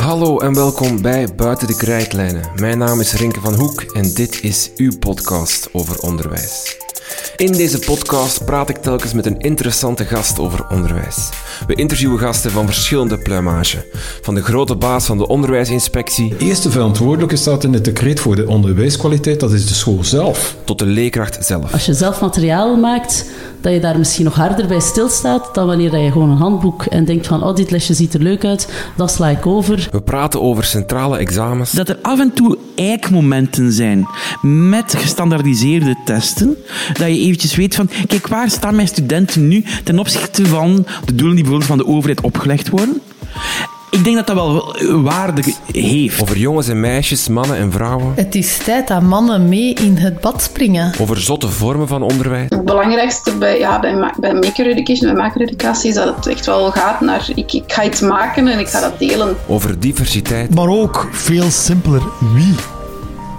Hallo en welkom bij Buiten de Krijtlijnen. Mijn naam is Rinke van Hoek en dit is uw podcast over onderwijs. In deze podcast praat ik telkens met een interessante gast over onderwijs. We interviewen gasten van verschillende pluimage. Van de grote baas van de onderwijsinspectie... Eerste verantwoordelijke staat in het decreet voor de onderwijskwaliteit, dat is de school zelf. Tot de leerkracht zelf. Als je zelf materiaal maakt, dat je daar misschien nog harder bij stilstaat dan wanneer je gewoon een handboek en denkt van oh, dit lesje ziet er leuk uit, dat sla ik over. We praten over centrale examens. Dat er af en toe eikmomenten zijn met gestandaardiseerde testen, dat je eventjes weet van, kijk, waar staan mijn studenten nu ten opzichte van de doelen die bijvoorbeeld van de overheid opgelegd worden? Ik denk dat dat wel waarde heeft. Over jongens en meisjes, mannen en vrouwen. Het is tijd dat mannen mee in het bad springen. Over zotte vormen van onderwijs. Het belangrijkste bij, ja, bij, bij maker education, bij maker-educatie, is dat het echt wel gaat naar ik, ik ga iets maken en ik ga dat delen. Over diversiteit. Maar ook veel simpeler, wie?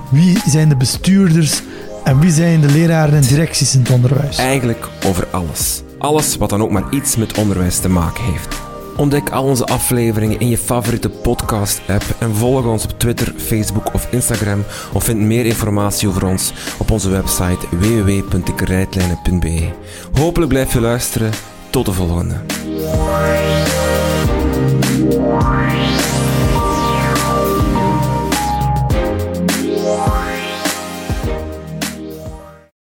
Wie zijn de bestuurders en wie zijn de leraren en directies in het onderwijs? Eigenlijk over alles. Alles wat dan ook maar iets met onderwijs te maken heeft. Ontdek al onze afleveringen in je favoriete podcast-app en volg ons op Twitter, Facebook of Instagram of vind meer informatie over ons op onze website www.dekrijtlijnen.be. Hopelijk blijf je luisteren. Tot de volgende.